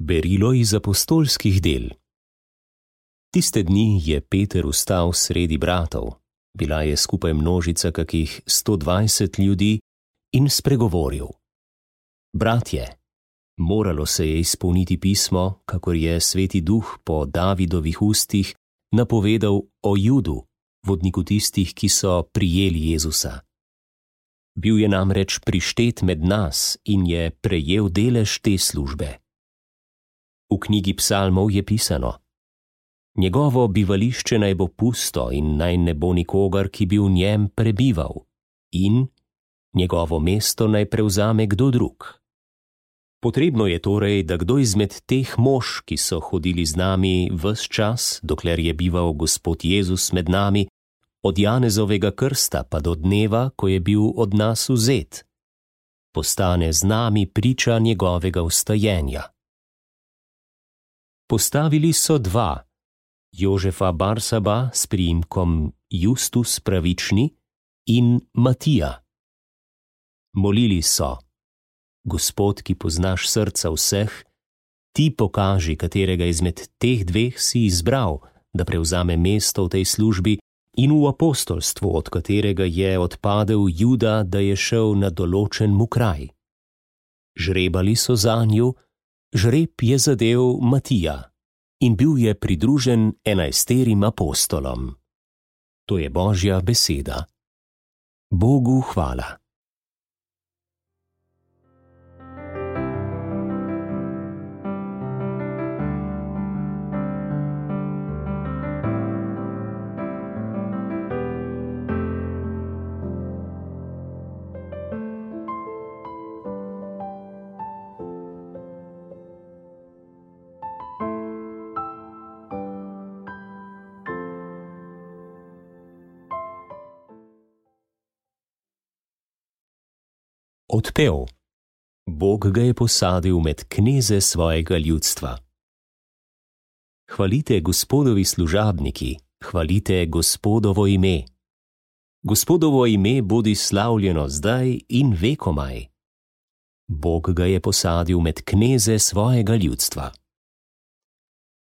Berilo iz apostolskih del. Tiste dni je Peter ustal sredi bratov, bila je skupaj množica kakih 120 ljudi in spregovoril: Bratje, moralo se je izpolniti pismo, kakor je sveti duh po Davidovih ustih napovedal o Judu, vodniku tistih, ki so prijeli Jezusa. Bil je namreč prištet med nas in je prejel delež te službe. V knjigi psalmov je pisano: Njegovo bivališče naj bo pusto in naj ne bo nikogar, ki bi v njem prebival, in njegovo mesto naj prevzame kdo drug. Potrebno je torej, da kdo izmed teh mož, ki so hodili z nami vse čas, dokler je bival Gospod Jezus med nami, od Janezovega krsta pa do dneva, ko je bil od nas vzet, postane z nami priča njegovega ustajenja postavili so dva: Jožefa Barsaba s priimkom Justus Pravični in Matija. Molili so: Gospod, ki poznaš srca vseh, ti pokaži, katerega izmed teh dveh si izbral, da prevzame mesto v tej službi in v apostolstvu, od katerega je odpadel Juda, da je šel na določen mu kraj. Žrebali so za njo, žreb je zadev Matija in bil je pridružen enajsterim apostolom. To je božja beseda. Bogu hvala. Odpev. Bog ga je posadil med kneze svojega ljudstva. Hvalite gospodovi služabniki, hvalite gospodovo ime. Gospodovo ime bodi slavljeno zdaj in vekomaj. Bog ga je posadil med kneze svojega ljudstva.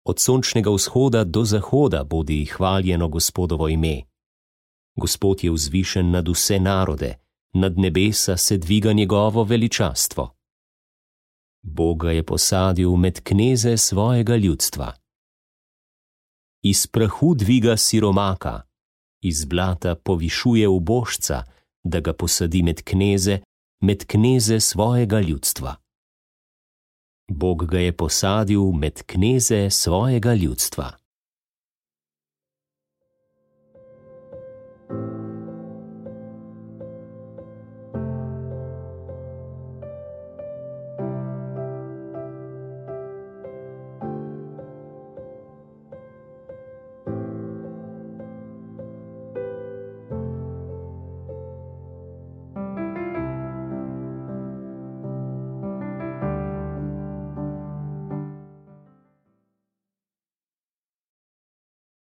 Od sončnega vzhoda do zahoda bodi hvaljeno gospodovo ime. Gospod je vzvišen nad vse narode nad nebesa se dviga njegovo veličastvo. Boga je posadil med kneze svojega ljudstva. Iz prahu dviga siromaka, iz blata povišuje ubožca, da ga posadi med kneze, med kneze svojega ljudstva. Bog ga je posadil med kneze svojega ljudstva.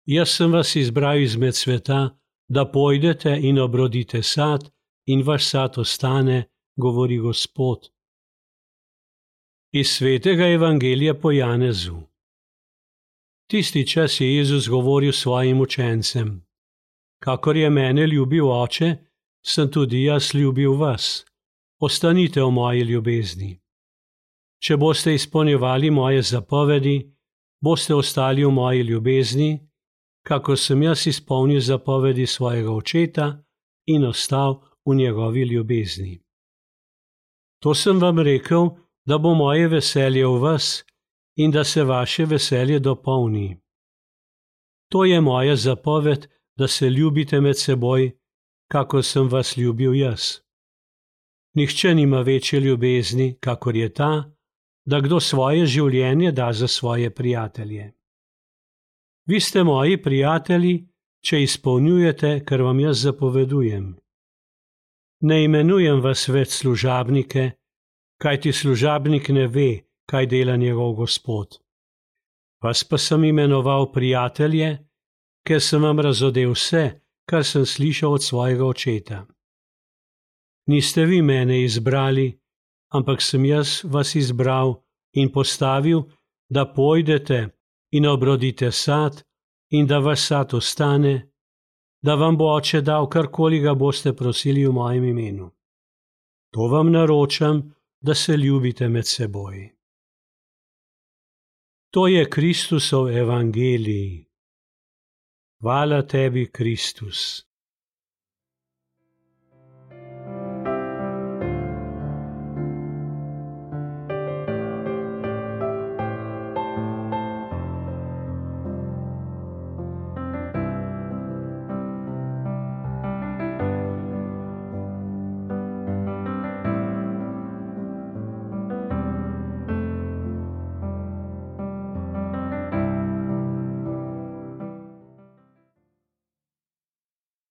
Jaz sem vas izbral izmed sveta, da pojdete in obrodite sad, in vaš sad ostane, govori Gospod. Iz svetega evangelija po Janezu. Tisti čas je Jezus govoril svojim učencem: Kakor je mene ljubil oče, sem tudi jaz ljubil vas. Ostanite v moji ljubezni. Če boste izpolnjevali moje zapovedi, boste ostali v moji ljubezni kako sem jaz izpolnil zapovedi svojega očeta in ostal v njegovi ljubezni. To sem vam rekel, da bo moje veselje v vas in da se vaše veselje dopolni. To je moja zapoved, da se ljubite med seboj, kako sem vas ljubil jaz. Nihče nima večje ljubezni, kakor je ta, da kdo svoje življenje da za svoje prijatelje. Vi ste moji prijatelji, če izpolnjujete, kar vam jaz zapovedujem. Ne imenujem vas več služabnike, kajti služabnik ne ve, kaj dela njegov gospod. Vas pa sem imenoval prijatelje, ker sem vam razodel vse, kar sem slišal od svojega očeta. Niste vi mene izbrali, ampak sem jaz vas izbral in postavil, da pojdete in obrodite sad in da vaš sad ostane, da vam bo oče dal karkoli ga boste prosili v mojem imenu. To vam naročam, da se ljubite med seboj. To je Kristusov evangelij. Hvala tebi, Kristus.